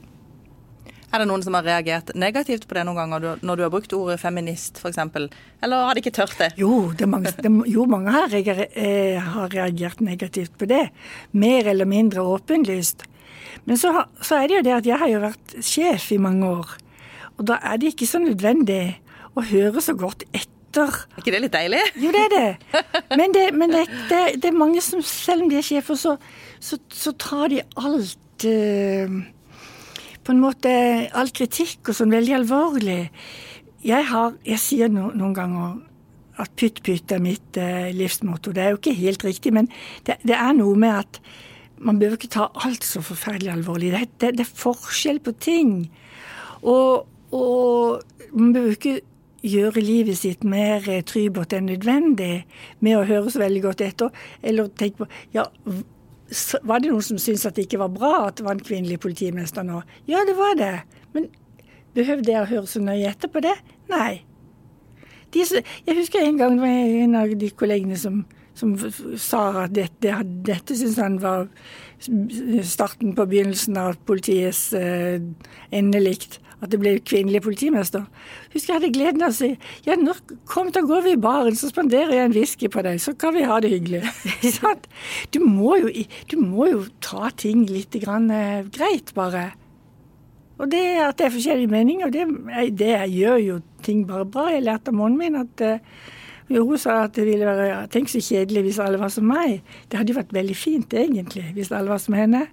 Er det noen som har reagert negativt på det noen ganger, når du har brukt ordet feminist f.eks., eller har de ikke tørt det? Jo, det mange, det, jo, mange har, eh, har, reagert negativt på det. Mer eller mindre åpenlyst. Men så, så, er det jo det at jeg har jo vært sjef i mange år. Og da er det ikke så nødvendig å høre så godt etter etter. Er ikke det litt deilig? Jo, det er det. [LAUGHS] Men det, men det, det, det er mange som, selv om de er sjefer, så, så, så tar de alt uh, På en måte all kritikk og sånn veldig alvorlig. Jeg, har, jeg sier no, noen ganger at pytt-pytt er mitt uh, livsmotto. Det er jo ikke helt riktig, men det, det er noe med at man bør ikke ta alt så forferdelig alvorlig. Det, det, det er forskjell på ting. Og, og man bør ikke gjøre livet sitt mer eh, enn nødvendig med å høre så veldig godt etter, eller tenke på ja, var det noen som syntes at det ikke var bra at det var en kvinnelig politimester nå? Ja, det var det. Men behøvde jeg å høre så nøye etter på det? Nei. De, jeg husker en gang det var en av de kollegene som, som sa at dette, dette syntes han var starten på begynnelsen av politiets eh, endelikt at det ble kvinnelig politimester. Husker jeg hadde gleden av å si ja, nå kom da går vi i baren, så spanderer jeg en whisky på deg, så kan vi ha det hyggelig. [LAUGHS] du, må jo, du må jo ta ting litt grann, eh, greit, bare. Og det at det er forskjellige meninger, det, det gjør jo ting bare bra. Jeg lærte av mannen min at uh, hun sa at det ville være Tenk så kjedelig hvis alle var som meg. Det hadde jo vært veldig fint, egentlig, hvis alle var som henne.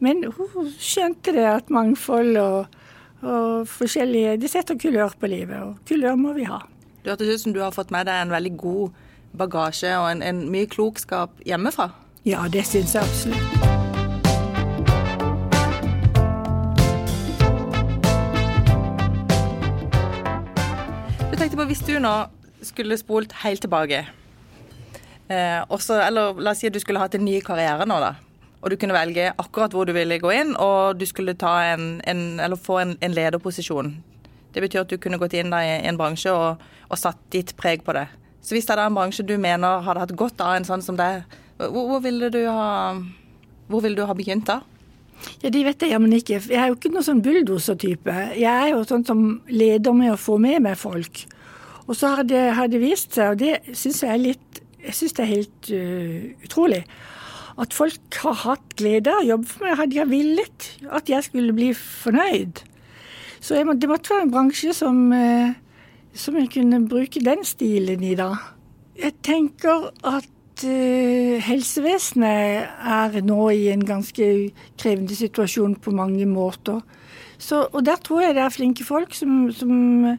Men hun skjønte det at mangfold og og forskjellige De setter kulør på livet, og kulør må vi ha. Du hørtes ut som du har fått med deg en veldig god bagasje og en, en mye klokskap hjemmefra? Ja, det syns jeg absolutt. Du tenkte på, Hvis du nå skulle spolt helt tilbake, eh, også, eller la oss si at du skulle hatt en ny karriere nå, da og du kunne velge akkurat hvor du ville gå inn, og du skulle en, en, få en, en, lederposisjon. Det betyr at du kunne gått inn i en bransje og, og, satt ditt preg på det. Så hvis det er en bransje du mener hadde hatt godt av en sånn som deg, hvor, hvor, ville du ha, hvor ville du ha begynt da? Ja, De vet jeg jammen ikke. Jeg er jo ikke noen sånn bulldoser-type. Jeg er jo sånn som leder med å få med meg folk. Og så har det, har det vist seg, og det syns jeg er litt Jeg syns det er helt uh, utrolig at folk har hatt glede av å jobbe for meg. hadde jeg villet at jeg skulle bli fornøyd. Så må, det måtte være en bransje som, eh, som, jeg kunne bruke den stilen i, da. Jeg tenker at uh, helsevesenet er nå i en ganske krevende situasjon på mange måter. Så, og der tror jeg det er flinke folk som, som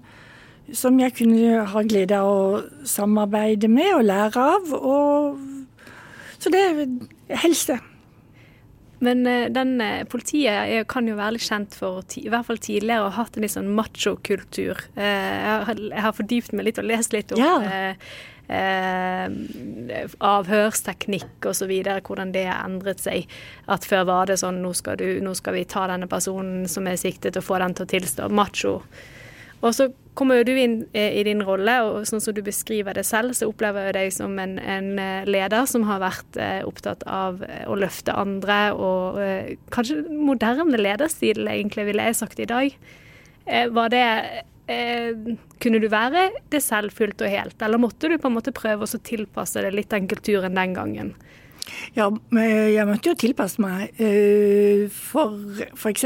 som jeg kunne ha glede av å samarbeide med og lære av. Og, så det helst det. Men uh, den uh, politiet kan jo være litt kjent for, i hvert fall tidligere, å ha hatt en litt sånn machokultur. Uh, jeg, jeg, har fordypt meg litt og lest litt om ja. avhørsteknikk osv., hvordan det har endret seg. At før var det sånn nå skal, du, nå skal vi ta denne personen som er siktet og få den til å tilstå. Macho. Og så kommer jo du inn eh, i din rolle, og sånn som du beskriver det selv, så opplever jeg deg som en, en eh, leder som har vært eh, opptatt av å løfte andre, og kanskje moderne lederstil, egentlig, ville jeg sagt i dag. Var det kunne du være det selv fullt og helt, eller måtte du på en måte prøve å tilpasse det litt den kulturen den gangen? Ja, jeg måtte jo tilpasse meg. For f.eks.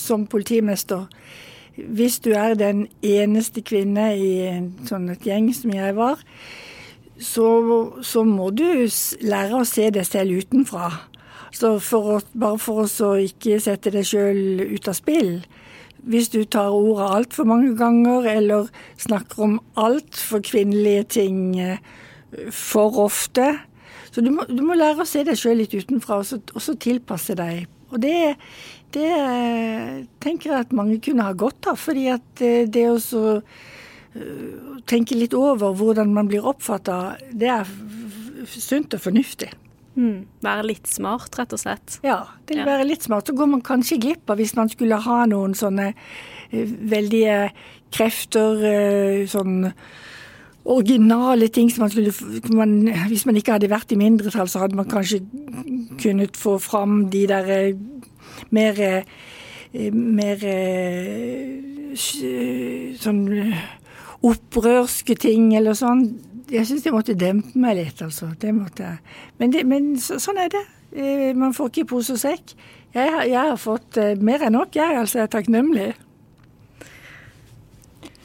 som politimester hvis du er den eneste kvinne i sånn et gjeng som jeg var, så, så, må du lære å se deg selv utenfra. Så for å, bare for å ikke sette deg sjøl ut av spill. Hvis du tar ordet altfor mange ganger, eller snakker om altfor kvinnelige ting eh, for ofte. Så du må, du må lære å se deg sjøl litt utenfra, og så, og så tilpasse deg. Og det, det tenker jeg at mange kunne ha godt av. fordi at eh, det å eh, tenke litt over hvordan man blir oppfatta, det er sunt og fornuftig. Mm, være litt smart, rett og slett. Ja, det ja. være litt smart. Så går man kanskje glipp av hvis man skulle ha noen sånne veldige krefter, sånn originale ting som man skulle man, Hvis man ikke hadde vært i mindretall, så hadde man kanskje kunnet få fram de der mer, eh, mer eh, sånn opprørske ting eller sånn. Jeg syns jeg måtte dempe meg litt, altså. Det måtte jeg. Men, det, men så, sånn er det. Eh, man får ikke i pose og sekk. Jeg, jeg, har fått mer enn nok, jeg. Altså, jeg er takknemlig.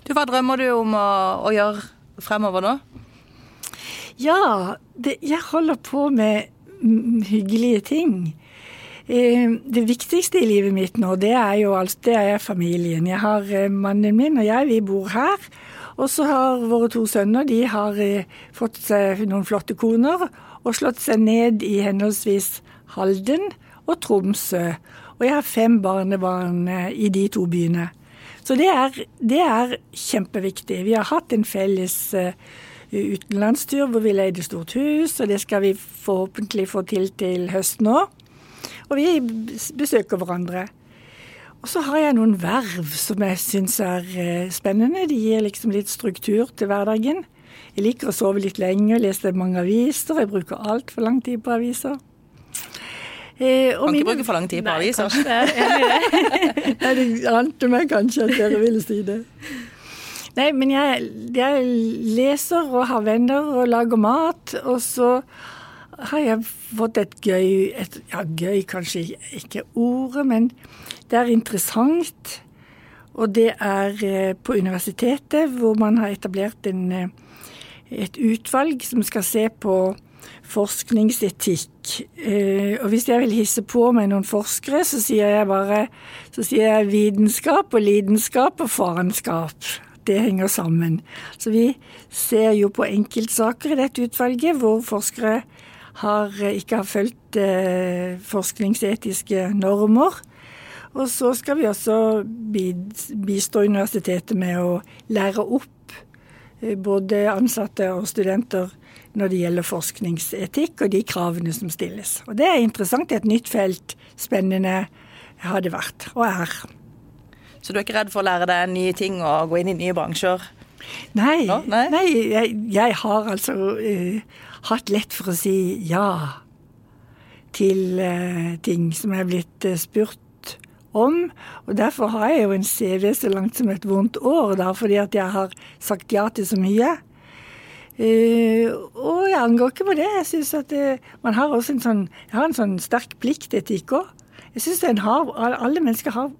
Du, Hva drømmer du om å, å gjøre fremover nå? Ja, det, jeg holder på med hyggelige ting. Eh, det viktigste i livet mitt nå, det er jo alt, det er familien. Jeg har eh, Mannen min og jeg, vi bor her. Og så har våre to sønner de har eh, fått seg noen flotte koner og slått seg ned i henholdsvis Halden og Tromsø. Og jeg har fem barnebarn i de to byene. Så det er, det er kjempeviktig. Vi har hatt en felles utenlandstur hvor vi leide stort hus, og det skal vi forhåpentlig få til til høsten òg. Og vi besøker hverandre. Og så har jeg noen verv som jeg syns er eh, spennende. De gir liksom litt struktur til hverdagen. Jeg liker å sove litt lenge, lese mange aviser. Jeg bruker altfor lang tid på aviser. Eh, kan ikke bruke for lang tid på Nei, aviser. [LAUGHS] Nei, det ante meg kanskje at dere ville si det. Nei, men jeg, jeg leser og har venner og lager mat. Og så har jeg fått et gøy et, Ja, gøy kanskje ikke ordet, men det er interessant. Og det er eh, på universitetet, hvor man har etablert en, eh, et utvalg som skal se på forskningsetikk. Eh, og hvis jeg vil hisse på med noen forskere, så sier jeg bare så sier jeg vitenskap og lidenskap og farenskap. Det henger sammen. Så vi ser jo på enkeltsaker i dette utvalget hvor forskere har, eh, ikke har fulgt eh, forskningsetiske normer. Og så skal vi også bistå universitetet med å lære opp eh, både ansatte og studenter når det gjelder forskningsetikk og de kravene som stilles. Og Det er interessant. Er et nytt felt. Spennende har det vært, og er. Så du er ikke redd for å lære deg nye ting og gå inn i nye bransjer? Nei, Nei? Nei jeg, jeg, har altså uh, hatt lett for å si ja til uh, ting som jeg er blitt uh, spurt om. Og derfor har jeg jo en CV så langt som et vondt år, da, fordi at jeg har sagt ja til så mye. Uh, og jeg angår ikke på det. Jeg synes at det, man har også en sånn Jeg har en sånn sterk pliktetikk òg. Jeg syns alle mennesker har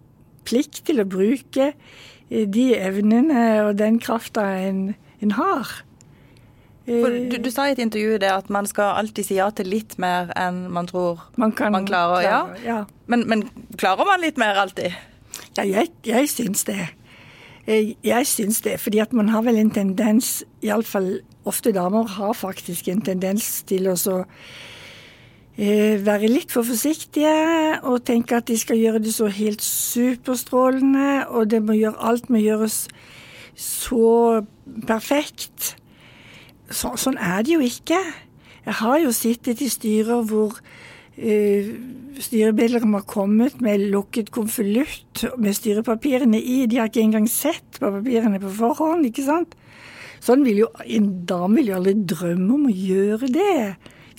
plikt til å bruke de evnene og den krafta en, en har. For du, du, sa i et intervju det at man skal alltid si ja til litt mer enn man tror man, kan, man klarer. Klare, ja. Men, men, klarer man litt mer alltid? Ja, jeg, jeg syns det. Jeg, jeg syns det, fordi at man har vel en tendens, iallfall ofte damer har faktisk en tendens til å så eh, være litt for forsiktige og tenke at de skal gjøre det så helt superstrålende, og det må gjøre, alt må gjøres så perfekt så, sånn er det jo ikke. Jeg har jo sittet i styrer hvor uh, styremedlemmer har kommet med lukket konvolutt med styrepapirene i. De har ikke engang sett på papirene på forhånd, ikke sant. Sånn vil jo, En dame vil jo aldri drømme om å gjøre det.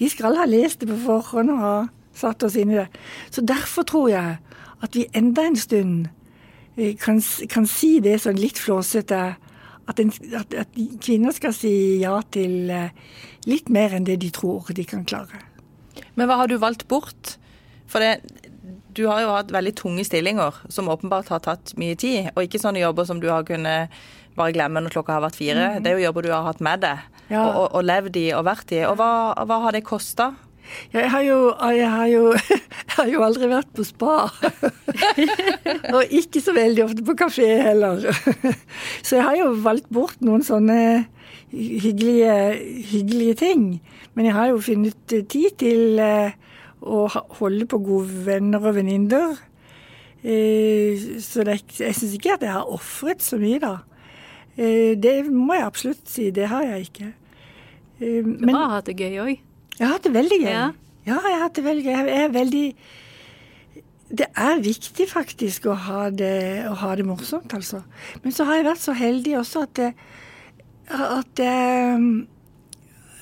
Vi skal ha lest det på forhånd og ha satt oss inn i det. Så derfor tror jeg at vi enda en stund eh, kan, kan si det sånn litt flåsete at, en, at, at, kvinner skal si ja til eh, litt mer enn det de tror de kan klare. Men hva har du valgt bort? For det, du har jo hatt veldig tunge stillinger som åpenbart har tatt mye tid, og ikke sånne jobber som du har kunnet bare glemme når klokka har vært fire. Mm. Det er jo jobber du har hatt med deg, ja. og, og, og, levd i og vært i. Og hva, hva har det kosta? Jeg har, jo, jeg, har jo, [LAUGHS] jeg har jo aldri vært på spa. [LAUGHS] og ikke så veldig ofte på kafé heller. [LAUGHS] så jeg har jo valgt bort noen sånne hyggelige, hyggelige ting. Men jeg har jo funnet tid til eh, å holde på gode venner og venninner. Eh, så det, jeg syns ikke at jeg har ofret så mye, da. Eh, det må jeg absolutt si. Det har jeg ikke. Men, du har hatt det gøy òg? Jeg har hatt det veldig gøy. Ja. ja, jeg har hatt det veldig gøy. Jeg er veldig Det er viktig faktisk å ha det, å ha det morsomt, altså. Men så har jeg vært så heldig også at det, at jeg,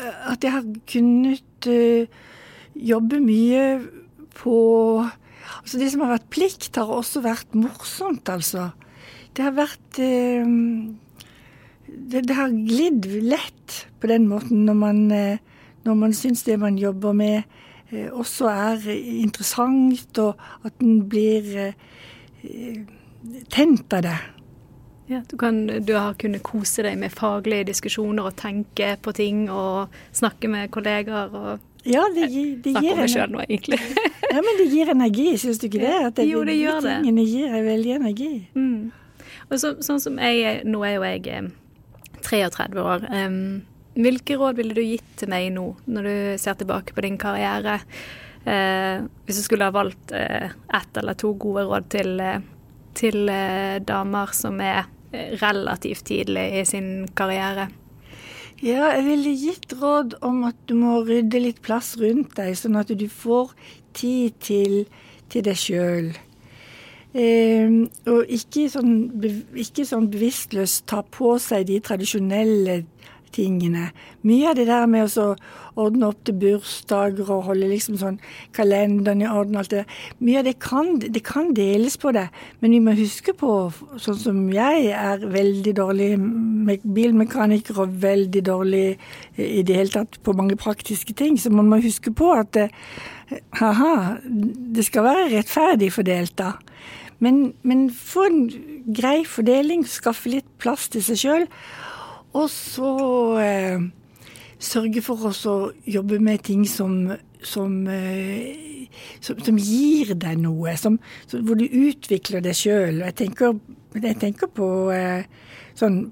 at jeg har kunnet uh, jobbe mye på Altså det som har vært plikt, har også vært morsomt, altså. Det har vært uh, det, det, har glidd lett på den måten når man uh, når man syns det man jobber med eh, også er interessant, og at en blir eh, tent av det. Ja, du, kan, du, har kunnet kose deg med faglige diskusjoner og tenke på ting og snakke med kollegaer og ja, det, det Snakke om meg sjøl nå, egentlig. ja, Men det gir energi, syns du ikke det? At det, jo, det gjør det. tingene gir veldig energi. Mm. Og så, sånn som jeg Nå er jo jeg 33 eh, år. Um, hvilke råd ville du gitt til meg nå, når du ser tilbake på din karriere? Eh, hvis du skulle ha valgt eh, ett eller to gode råd til, eh, til eh, damer som er eh, relativt tidlig i sin karriere? Ja, jeg ville gitt råd om at du må rydde litt plass rundt deg, sånn at du får tid til, til deg sjøl. Eh, og ikke sånn, ikke sånn bevisstløst ta på seg de tradisjonelle tingene. Mye av det der med å ordne opp til bursdager og holde liksom sånn kalenderen i orden alt det Mye av det kan, det kan deles på det, men vi må huske på, sånn som jeg er veldig dårlig bilmekaniker og veldig dårlig i det hele tatt på mange praktiske ting, så man må huske på at ha-ha, det skal være rettferdig fordelt, da. Men, men få en grei fordeling, skaffe litt plass til seg sjøl. Og så eh, sørge for å jobbe med ting som, som, eh, som, som gir deg noe, hvor du utvikler deg sjøl. Jeg, tenker, jeg tenker på eh, sånn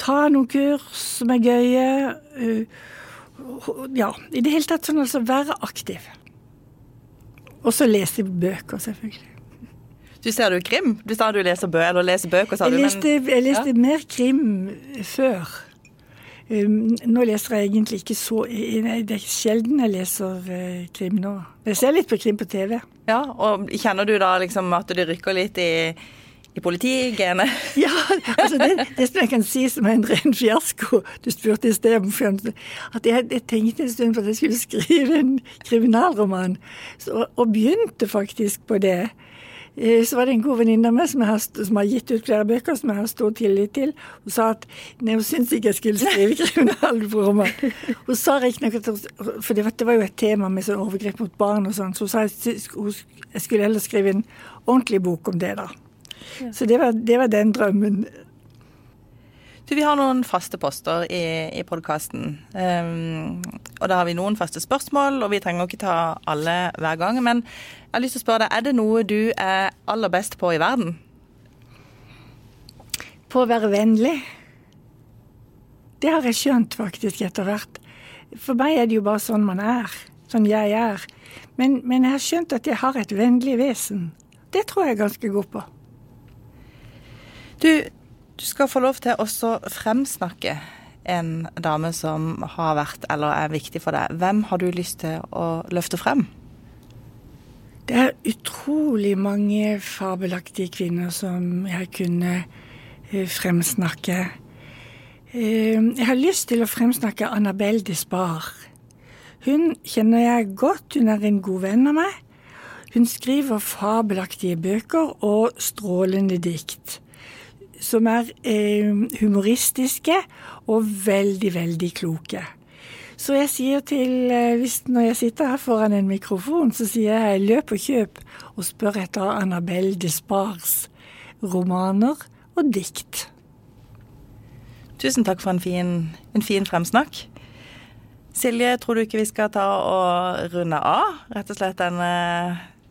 Ta noen kurs som er gøye. Uh, ja, i det hele tatt sånn altså være aktiv. Og så lese bøker, selvfølgelig. Du ser du krim? Du sa du leser, bø eller leser bøker, sa du. Jeg leste, men, jeg leste ja. mer krim før. Um, nå leser jeg egentlig ikke så Det er sjelden jeg leser uh, krim nå. Jeg ser litt på krim på TV. Ja, og Kjenner du da liksom at det rykker litt i, i politigenet? [LAUGHS] Ja, altså det, det, som jeg kan si som er en ren fiasko Du spurte i sted om at jeg, jeg, tenkte en stund på at jeg skulle skrive en kriminalroman, så, og begynte faktisk på det. Eh, så var det en god venninne av meg som, som, har gitt ut flere bøker som jeg har stor tillit til. Hun sa at nei, hun syntes ikke jeg skulle skrive kriminalroman. Hun sa riktignok at For det var, det var, jo et tema med sånn overgrep mot barn og sånn, så hun sa at jeg skulle heller skrive en ordentlig bok om det, da. Så det var, det var den drømmen. Du, Vi har noen faste poster i, i podkasten. Um, ehm, og da har vi noen faste spørsmål, og vi trenger ikke ta alle hver gang. Men jeg har lyst til å spørre deg, er det noe du er aller best på i verden? På å være vennlig. Det har jeg skjønt faktisk etter hvert. For meg er det jo bare sånn man er. Sånn jeg er. Men, men jeg har skjønt at jeg har et vennlig vesen. Det tror jeg er ganske god på. Du, du skal få lov til å fremsnakke en dame som har vært eller er viktig for deg. Hvem har du lyst til å løfte frem? Det er utrolig mange fabelaktige kvinner som jeg kunne eh, fremsnakke. Eh, jeg har lyst til å fremsnakke Annabelle Despar. Hun kjenner jeg godt, hun er en god venn av meg. Hun skriver fabelaktige bøker og strålende dikt som er eh, humoristiske og veldig, veldig kloke. Så jeg sier til eh, hvis, Når jeg sitter her foran en mikrofon, så sier jeg løp og kjøp og spør etter Annabelle Despards romaner og dikt. Tusen takk for en fin, en fin fremsnakk. Silje, tror du ikke vi skal ta og runde av rett og slett denne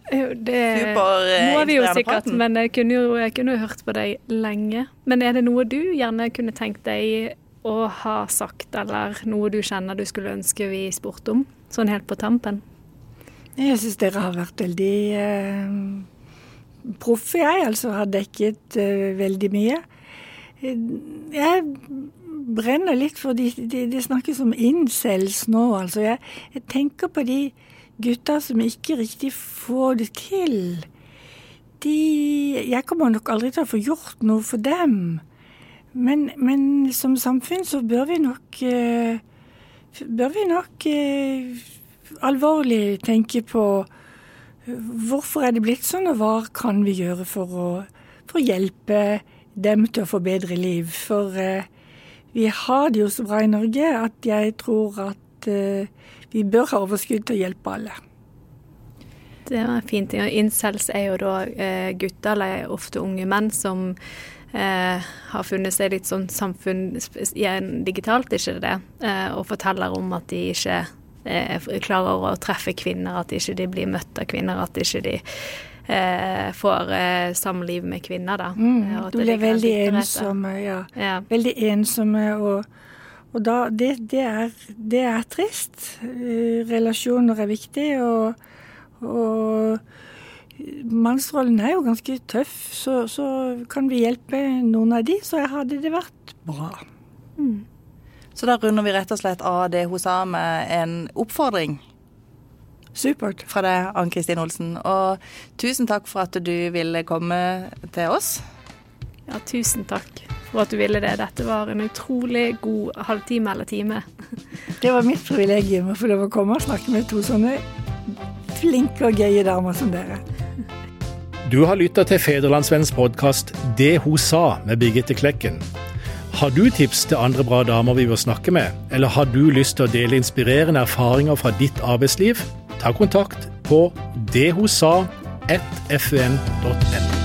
det må vi jo sikkert, men jeg kunne jo jeg kunne hørt på deg lenge. Men er det noe du gjerne kunne tenkt deg å ha sagt, eller noe du kjenner du skulle ønske vi spurte om, sånn helt på tampen? Jeg syns dere har vært veldig eh, proffe, jeg. Altså har dekket eh, veldig mye. Jeg brenner litt for Det de, de snakkes om incels nå, altså. Jeg, jeg tenker på de gutter som ikke riktig får det til. De Jeg kommer nok aldri til å få gjort noe for dem. Men, men som samfunn så bør vi nok eh, Bør vi nok eh, alvorlig tenke på hvorfor er det blitt sånn, og hva kan vi gjøre for å, for å hjelpe dem til å få bedre liv. For vi har det jo så bra i Norge at jeg tror at vi bør ha overskudd til å hjelpe alle. Det er Og Incels er jo da eh, gutter, eller ofte unge menn, som eh, har funnet seg litt sånn samfunn digitalt, ikke det? Eh, og forteller om at de ikke eh, klarer å treffe kvinner, at ikke de blir møtt av kvinner, at ikke de eh, får eh, samliv med kvinner, da. Mm, du blir veldig ensomme, ja. ja. Veldig ensomme og og da, det, det, er, det, er, trist. Eh, relasjoner er viktig, og, og mannsrollen er jo ganske tøff. Så, så, kan vi hjelpe noen av de, så hadde det vært bra. Mm. Så da runder vi rett og slett av det hun sa med en oppfordring. Supert. Fra deg, Ann Kristin Olsen. Og tusen takk for at du ville komme til oss. Ja, tusen takk for at du ville det. Dette var en utrolig god halvtime eller time. [LAUGHS] Det var mitt privilegium å få lov å komme og snakke med to sånne flinke og gøye damer som dere. Du har lytta til Federlandsvennens podkast 'Det hun sa' med Birgitte Klekken. Har du tips til andre bra damer vi bør snakke med, eller har du lyst til å dele inspirerende erfaringer fra ditt arbeidsliv? Ta kontakt på dethosa1fun.no.